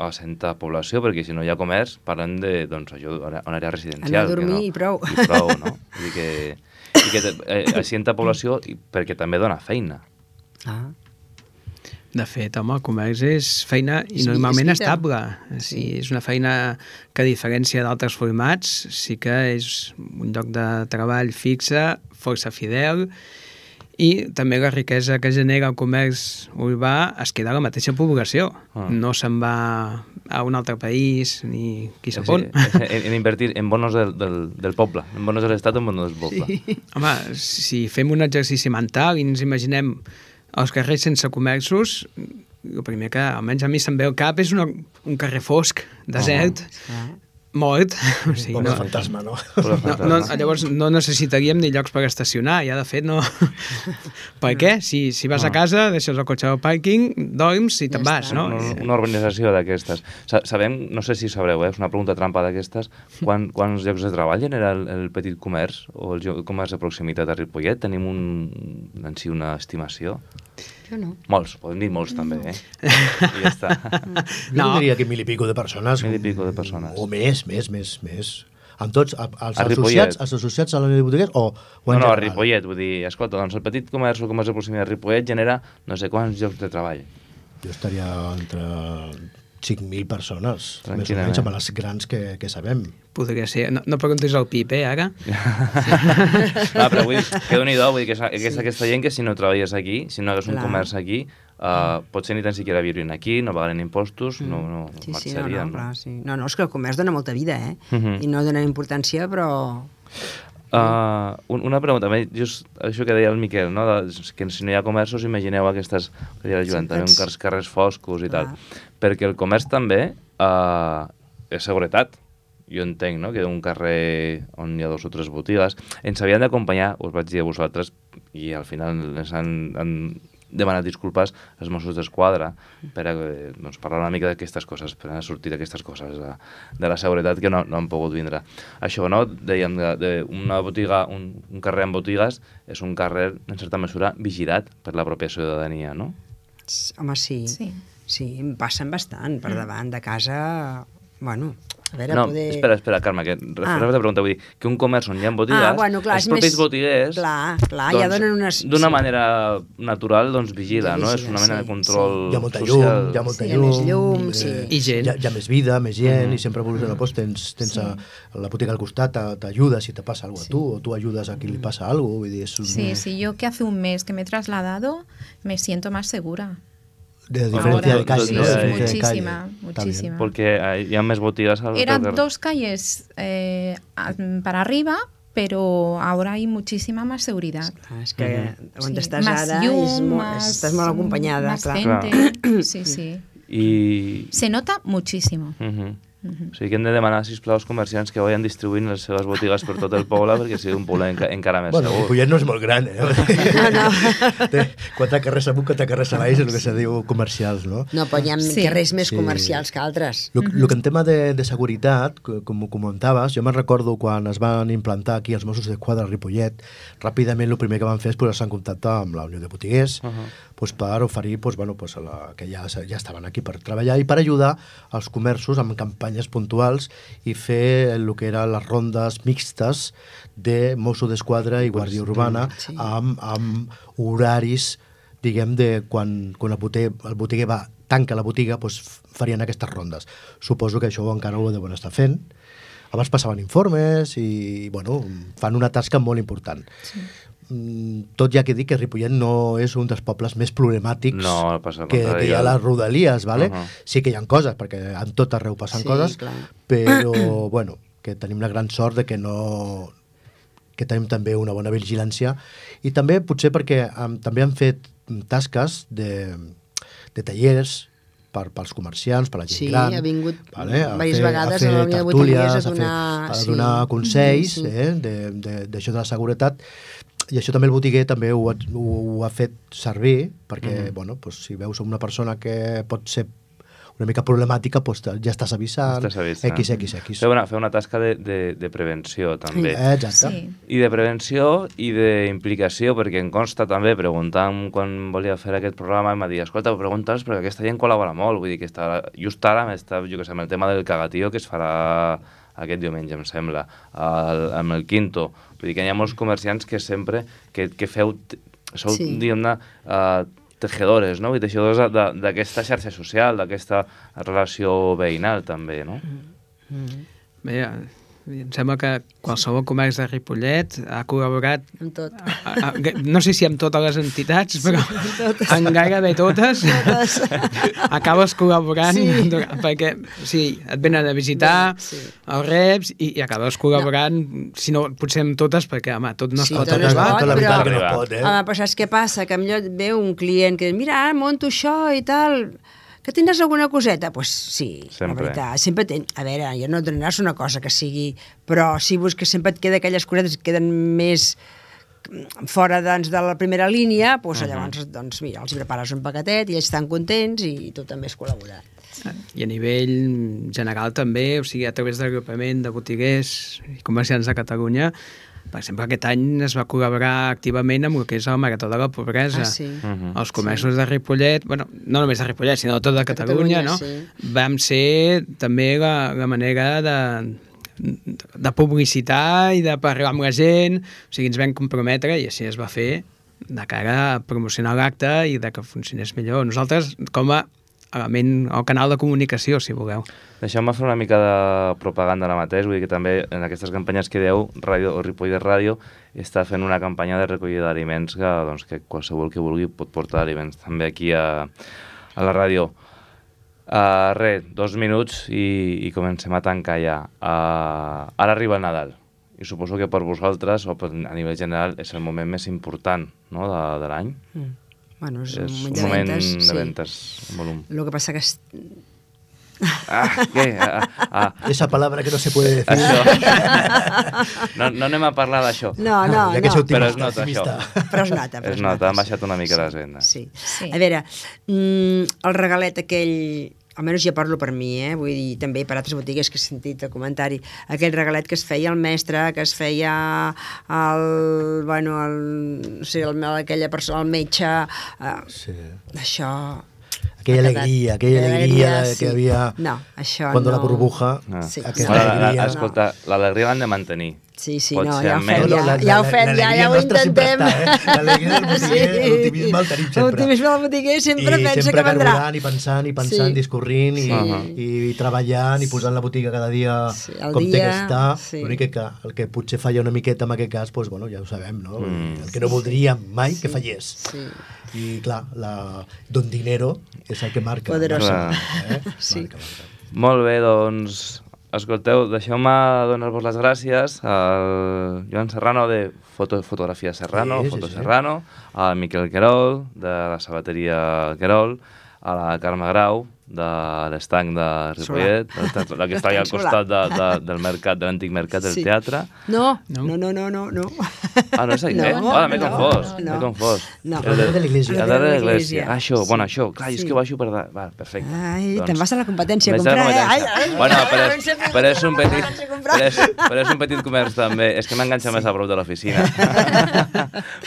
assenta població, perquè si no hi ha comerç, parlem de, doncs, això, una àrea residencial. Anar a dormir no, i prou. I prou, no? Vull dir que, i que eh, assenta població i perquè també dona feina. Ah. De fet, home, el comerç és feina i És- normalment és estable. Sí. És una feina que, a diferència d'altres formats, sí que és un lloc de treball fixe, força fidel, i també la riquesa que genera el comerç urbà es queda a la mateixa població. Ah. No se'n va a un altre país ni qui sap Sí, on. en, en invertir en bonos del, del, del poble, en bonos de l'Estat o en bonos del poble. Sí. Home, si fem un exercici mental i ens imaginem els carrers sense comerços, el primer que almenys a mi se'm ve al cap és una, un carrer fosc, desert, mort. O sigui, Pobre fantasma, no? No, no, llavors no necessitaríem ni llocs per estacionar, ja de fet no... [LAUGHS] per què? Si, si vas a No. casa, deixes el cotxe al pàrquing, dorms i te'n vas, no? Una, una organització d'aquestes. Sa- Sabem, no sé si sabreu, eh, és una pregunta trampa d'aquestes, [LAUGHS] quan, quants llocs de treball genera el, el petit comerç o el comerç de proximitat a Ripollet? Tenim un, en si una estimació? Jo no. Molts, podem dir molts també, eh? I ja està. [LAUGHS] Jo no. diria que mil i pico de persones. Mil i pico de persones. O més, més, més, més. Amb tots, a- els A associats, els associats a la Unió de Botiguers o, o No, en no, a general? Ripollet, vull dir, escolta, doncs el petit comerç o comerç de proximitat de Ripollet genera no sé quants llocs de treball. Jo estaria entre 5.000 persones, més o menys, amb les grans que, que sabem. Podria ser. No, no preguntis al PIB, eh, ara? No, [LAUGHS] però vull dir, que déu nhi vull dir que és, que és aquesta gent que si no treballes aquí, si no hagués un comerç aquí, uh, potser ni tan siquiera viurien aquí, no pagaren impostos, no, no Mm. Sí, sí, no, marxarien. no, clar, sí. No, no, és que el comerç dona molta vida, eh? Mhm. I no dona importància, però... Uh, un- una pregunta, just això que deia el Miquel, no? de, que si no hi ha comerços, imagineu aquestes, que deia la Joan, també uns carrers, carrers foscos i tal. Perquè el comerç també uh, és seguretat. Jo entenc no? que un carrer on hi ha dos o tres botigues ens havien d'acompanyar, us vaig dir a vosaltres, i al final ens han, han demanat disculpes als Mossos d'Esquadra per a, eh, doncs, parlar una mica d'aquestes coses, per a sortir d'aquestes coses de, de la seguretat que no, no han pogut vindre. Això, no? Dèiem, de, de una botiga, un, un carrer amb botigues és un carrer, en certa mesura, vigilat per la pròpia ciutadania, no? Home, sí. Sí. Sí, em passen bastant per davant de casa... Bueno, a veure, no, poder... espera, espera, Carme, que Ah. ah. la pregunta, vull dir, que un comerç on hi ha botigues, Ah, bueno, clar, els és propis més- botiguers, Clar, clar, ja donen unes- d'una sí. manera natural, doncs vigila, no? És una mena sí, de control Hi ha molta social. llum, hi ha molta Sí, hi ha llum, més llum, eh, sí. I gent. Hi ha, hi ha més vida, més gent, Mhm. i sempre una post, tens, tens a, la botiga al costat, t'a- t'ajuda si te passa alguna a tu, o tu ajudes a qui li passa alguna cosa, vull dir, és un, Sí, sí, yo que hace un mes que me he trasladado me siento más segura. De diferencia de calle, sí, ¿no? sí, De diferencia de muchísima, calle. Muchísima. Porque hay- hi ha més botigues al Eran carrer. dos calles eh, para arriba, pero ahora hay muchísima más seguridad. és que on estàs más ara llum, és molt, más- estàs molt acompanyada, más clar. gente. Sí, sí. I... Se nota muchísimo. Uh -huh. O sigui que hem de demanar, sisplau, als comerciants que vayan distribuint les seves botigues per tot el poble perquè sigui un poble enca encara més Bueno, segur. Ripollet no és molt gran, eh? No, [LAUGHS] no. Té quatre carrers amunt, quatre carrers avall, és el que se diu comercials, no? No, però hi ha Sí. carrers més Sí. comercials que altres. El, el que en tema de, de seguretat, co- com ho comentaves, jo me'n recordo quan es van implantar aquí els Mossos d'Esquadra a Ripollet, ràpidament el primer que van fer és posar-se en contacte amb la Unió de Botiguers, uh -huh. pues, per oferir pues, bueno, pues, a la, que ja, ja estaven aquí per treballar i per ajudar als comerços amb campanyes puntuals i fer el que eren les rondes mixtes de Mosso d'Esquadra i Guàrdia Urbana sí. amb, amb horaris diguem, de quan, quan el, botiguer, el botiguer va tanca la botiga, doncs farien aquestes rondes. Suposo que això encara ho deuen estar fent. Abans passaven informes i, bueno, fan una tasca molt important. Sí. Tot ja que dic que Ripollet no és un dels pobles més problemàtics No, passa que, que hi ha a les rodalies, ¿vale? Uh -huh. Sí que hi ha coses, perquè en tot arreu passen Sí, coses, clar. però, [CLEARS THROAT] bueno, que tenim la gran sort de que no que tenim també una bona vigilància i també potser perquè um, també han fet tasques de, de tallers per, pels comerciants, per la gent Sí, gran. ha vingut vale? a diverses fer, vegades a a la fer Unió de tertúlies, Botiguers a a, fer, donar- a sí. donar consells Mhm, sí. eh, de- de- d'això de, la seguretat i això també el botiguer també ho ha, ho, ho ha fet servir perquè, Mhm. bueno, pues, si veus una persona que pot ser una mica problemàtica, pues, ja estàs avisant, Estàs avisant. X, X, X. Fer una, fer una tasca de, de, de prevenció, també. Eh, exacte. Sí. I de prevenció i d'implicació, perquè em consta també, preguntant quan volia fer aquest programa, em va dir, escolta, pregunta'ls, perquè aquesta gent col·labora molt, vull dir que està, just ara m'està, jo què sé, amb el tema del cagatío que es farà aquest diumenge, em sembla, el, amb el Quinto. Vull dir que hi ha molts comerciants que sempre, que, que feu, sou, Sí. diguem-ne, uh, tejedores, no? I teixidors de- d'aquesta xarxa social, d'aquesta relació veïnal, també, no? Bé, em sembla que qualsevol comerç de Ripollet ha col·laborat Amb tot. a, a, no sé si amb totes les entitats, però totes. en gairebé totes, Totes. [LAUGHS] acabes col·laborant Sí. durant- perquè sí, et venen a visitar Sí. els reps i, i acabes col·laborant, si no, potser amb totes, perquè, home, tot no es Sí, pot tot no es arribar. pot, però- que no pot, eh? Home, però saps què passa? Que millor ve un client que diu, mira, ara monto això i tal, que tindràs alguna coseta? Doncs pues sí, Sempre. la veritat. Sempre ten... A veure, jo no donaràs una cosa que sigui... Però si busques sempre et queda aquelles cosetes que queden més fora doncs, de la primera línia, doncs, Mhm. llavors doncs, mira, els prepares un paquetet i ells estan contents i tu també has col·laborat. I a nivell general també, o sigui, a través de l'agrupament de botiguers i comerciants de Catalunya, per exemple, aquest any es va col·laborar activament amb el que és el Marató de la Pobresa. Ah, sí. Mhm. Els comerços de Ripollet, bueno, no només de Ripollet, sinó de tota Catalunya, Catalunya, no? sí. Vam ser també la, la manera de, de publicitar i de parlar amb la gent, o sigui, ens vam comprometre i així es va fer de cara a promocionar l'acte i de que funcionés millor. Nosaltres, com a element o canal de comunicació, si voleu. Deixeu-me fer una mica de propaganda ara mateix, vull dir que també en aquestes campanyes que dieu, Ràdio, o Ripollet Ràdio està fent una campanya de recollida d'aliments que, doncs, que qualsevol que vulgui pot portar aliments també aquí a, a la ràdio. Uh, res, dos minuts i, i comencem a tancar ja. Uh, ara arriba el Nadal i suposo que per vosaltres o per, a nivell general és el moment més important no, de, de l'any. Mm. Bueno, és, És un un moment de moment ventes, de sí. ventes, en volum. El que passa que... Es... Ah, què? Ah, ah. Esa palabra que no se puede decir. Això. No, no anem a parlar d'això. No, no, Ja no. Però es optimista, nota, això. optimista. Però es nota, però Es es nota, nota, han baixat una mica les vendes. Sí. Sí. A veure, mm, el regalet aquell almenys ja parlo per mi, eh? vull dir, també per altres botigues que he sentit el comentari, aquell regalet que es feia al mestre, que es feia al, bueno, al, no sé, el, aquella persona, el metge, eh, Sí. això... Aquella alegria, aquella alegria de que havia... No, això Cuando no... la burbuja, Ah. Sí. aquesta Bueno, la, alegria... escolta, l'alegria l'han de mantenir. Sí, sí, Pot no, ja ho fem, ja, la- ja ho fem, ja, ja ho sempre intentem. està, eh? L'alegria del botiguer, l'optimisme el tenim sempre. L'optimisme del botiguer sempre I pensa sempre que vendrà. carburant i pensant i pensant, Sí. discorrint i, Sí. i, i treballant i posant la botiga cada dia Sí, com té dia, que estar. sí. L'únic que el que potser falla una miqueta en aquest cas, doncs, bueno, ja ho sabem, no? Mm. El que no voldríem mai que fallés. Sí. I clar, la Don Dinero és el que marca. Poderosa. Eh? [LAUGHS] Sí. Marca, marca. Molt bé, doncs, escolteu, deixeu-me donar-vos les gràcies al Joan Serrano de Foto, Fotografia Serrano, Sí, Foto sí. Serrano, al Miquel Querol, de la sabateria Querol, a la Carme Grau, de l'estanc de Ripollet, la que [LAUGHS] està allà al costat de, de, del mercat, de l'antic mercat del Sí. teatre. No, No. no, no, no, no. no. Ah, no és aquí? No, eh? Ah, m'he no, confós, no. m'he confós. No. Al darrere de l'església. Al darrere de l'església. Ah, això, Sí. bueno, això, clar, és Sí. que baixo per... Da... Va, perfecte. Ai, Doncs- te'n vas a la competència a comprar, eh? Ai, ai, bueno, ai, però, és, però és un petit, però és, però és un petit comerç també. És que m'enganxa més a prop de l'oficina. [LAUGHS]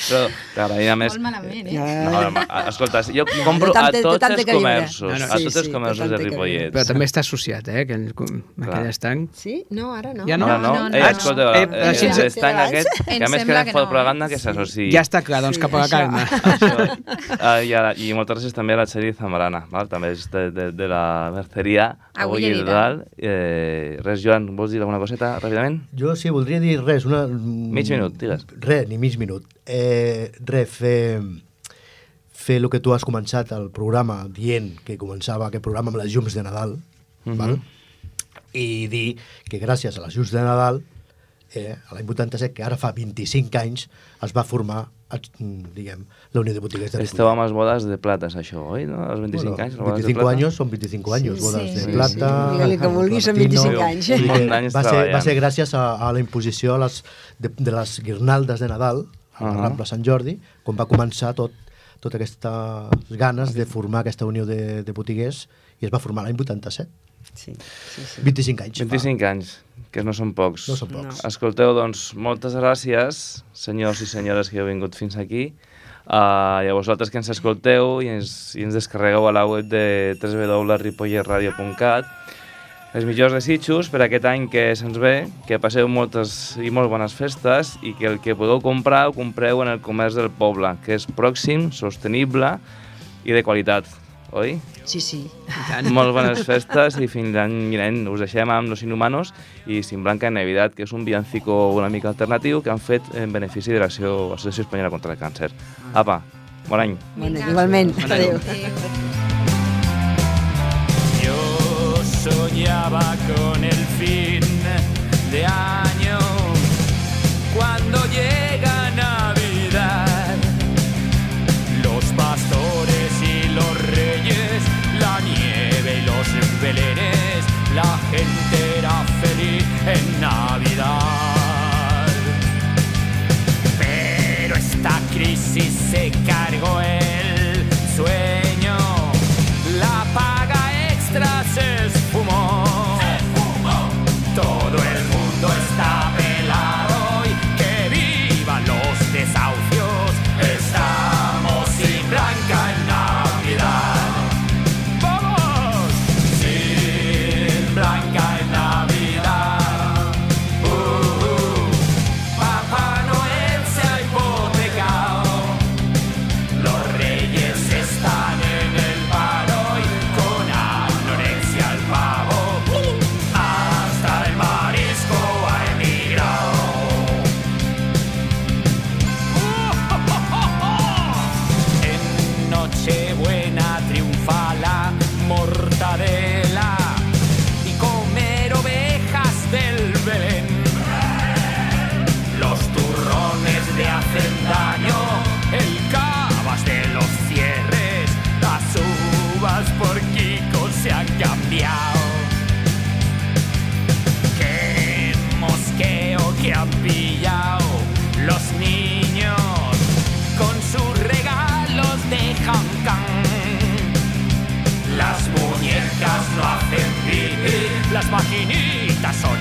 però, clar, i a més... Molt malament, eh? No, escolta, jo compro a tots els comerços, No, no, a sí, tots els té que viure. Ripollet. Però també està associat, eh, aquell, aquell estanc. Sí? No, ara no. Ja no? No? No, no, eh, escolta, Eh, eh, així ens- l'estanc aquest, que a més que no. propaganda que s'associï. Ja està clar, doncs Sí, cap a la. [LAUGHS] Això. Ah, i, ara, I moltes gràcies també a la Txeri Zamorana, val? també és de, de, de la merceria Avui dit, dalt. Eh, res, Joan, vols dir alguna coseta ràpidament? Jo sí, voldria dir res. Una... Mig minut, digues. Res, ni mig minut. Eh, res, fer, fer el que tu has començat al programa dient que començava aquest programa amb les llums de Nadal, Mhm. val? i dir que gràcies a les llums de Nadal, eh, a l'any 87, que ara fa 25 anys, es va formar mm, diguem, la Unió de Botiguers de Esteu amb les bodes de plata, això, oi? No? Els 25 anys, les bodes de 25 plata? años son 25 años, Sí, bodas sí. de Sí, plata. sí. Digue-li que vulgui, són platino. 25 anys. Va, ser, va ser gràcies a, a la imposició a les, de, de les guirnaldes de Nadal a la Ahà. Rambla Sant Jordi, quan va començar tot, tot aquestes ganes de formar aquesta unió de, de botiguers i es va formar l'any 87. Sí, sí, sí. 25 anys. 25 anys, que no són pocs. No són pocs. No. Escolteu, doncs, moltes gràcies, senyors i senyores que heu vingut fins aquí. Uh, I a vosaltres que ens escolteu i ens, i ens descarregueu a la web de www.ripollerradio.cat els millors desitjos per aquest any que se'ns ve, que passeu moltes i molt bones festes i que el que podeu comprar ho compreu en el comerç del poble, que és pròxim, sostenible i de qualitat, oi? Sí, sí. Molt bones festes i fins l'any vinent us deixem amb Los Inhumanos i Sin Blanca en Navidad, que és un villancico una mica alternatiu que han fet en benefici de l'Associació Espanyola contra el Càncer. Apa, bon any. Bon any, igualment. Any. Adéu. Con el fin de año cuando llega Navidad. Los pastores y los reyes, la nieve y los belenes, la gente era feliz en Navidad. Pero esta crisis se cargó el suelo. estas horas.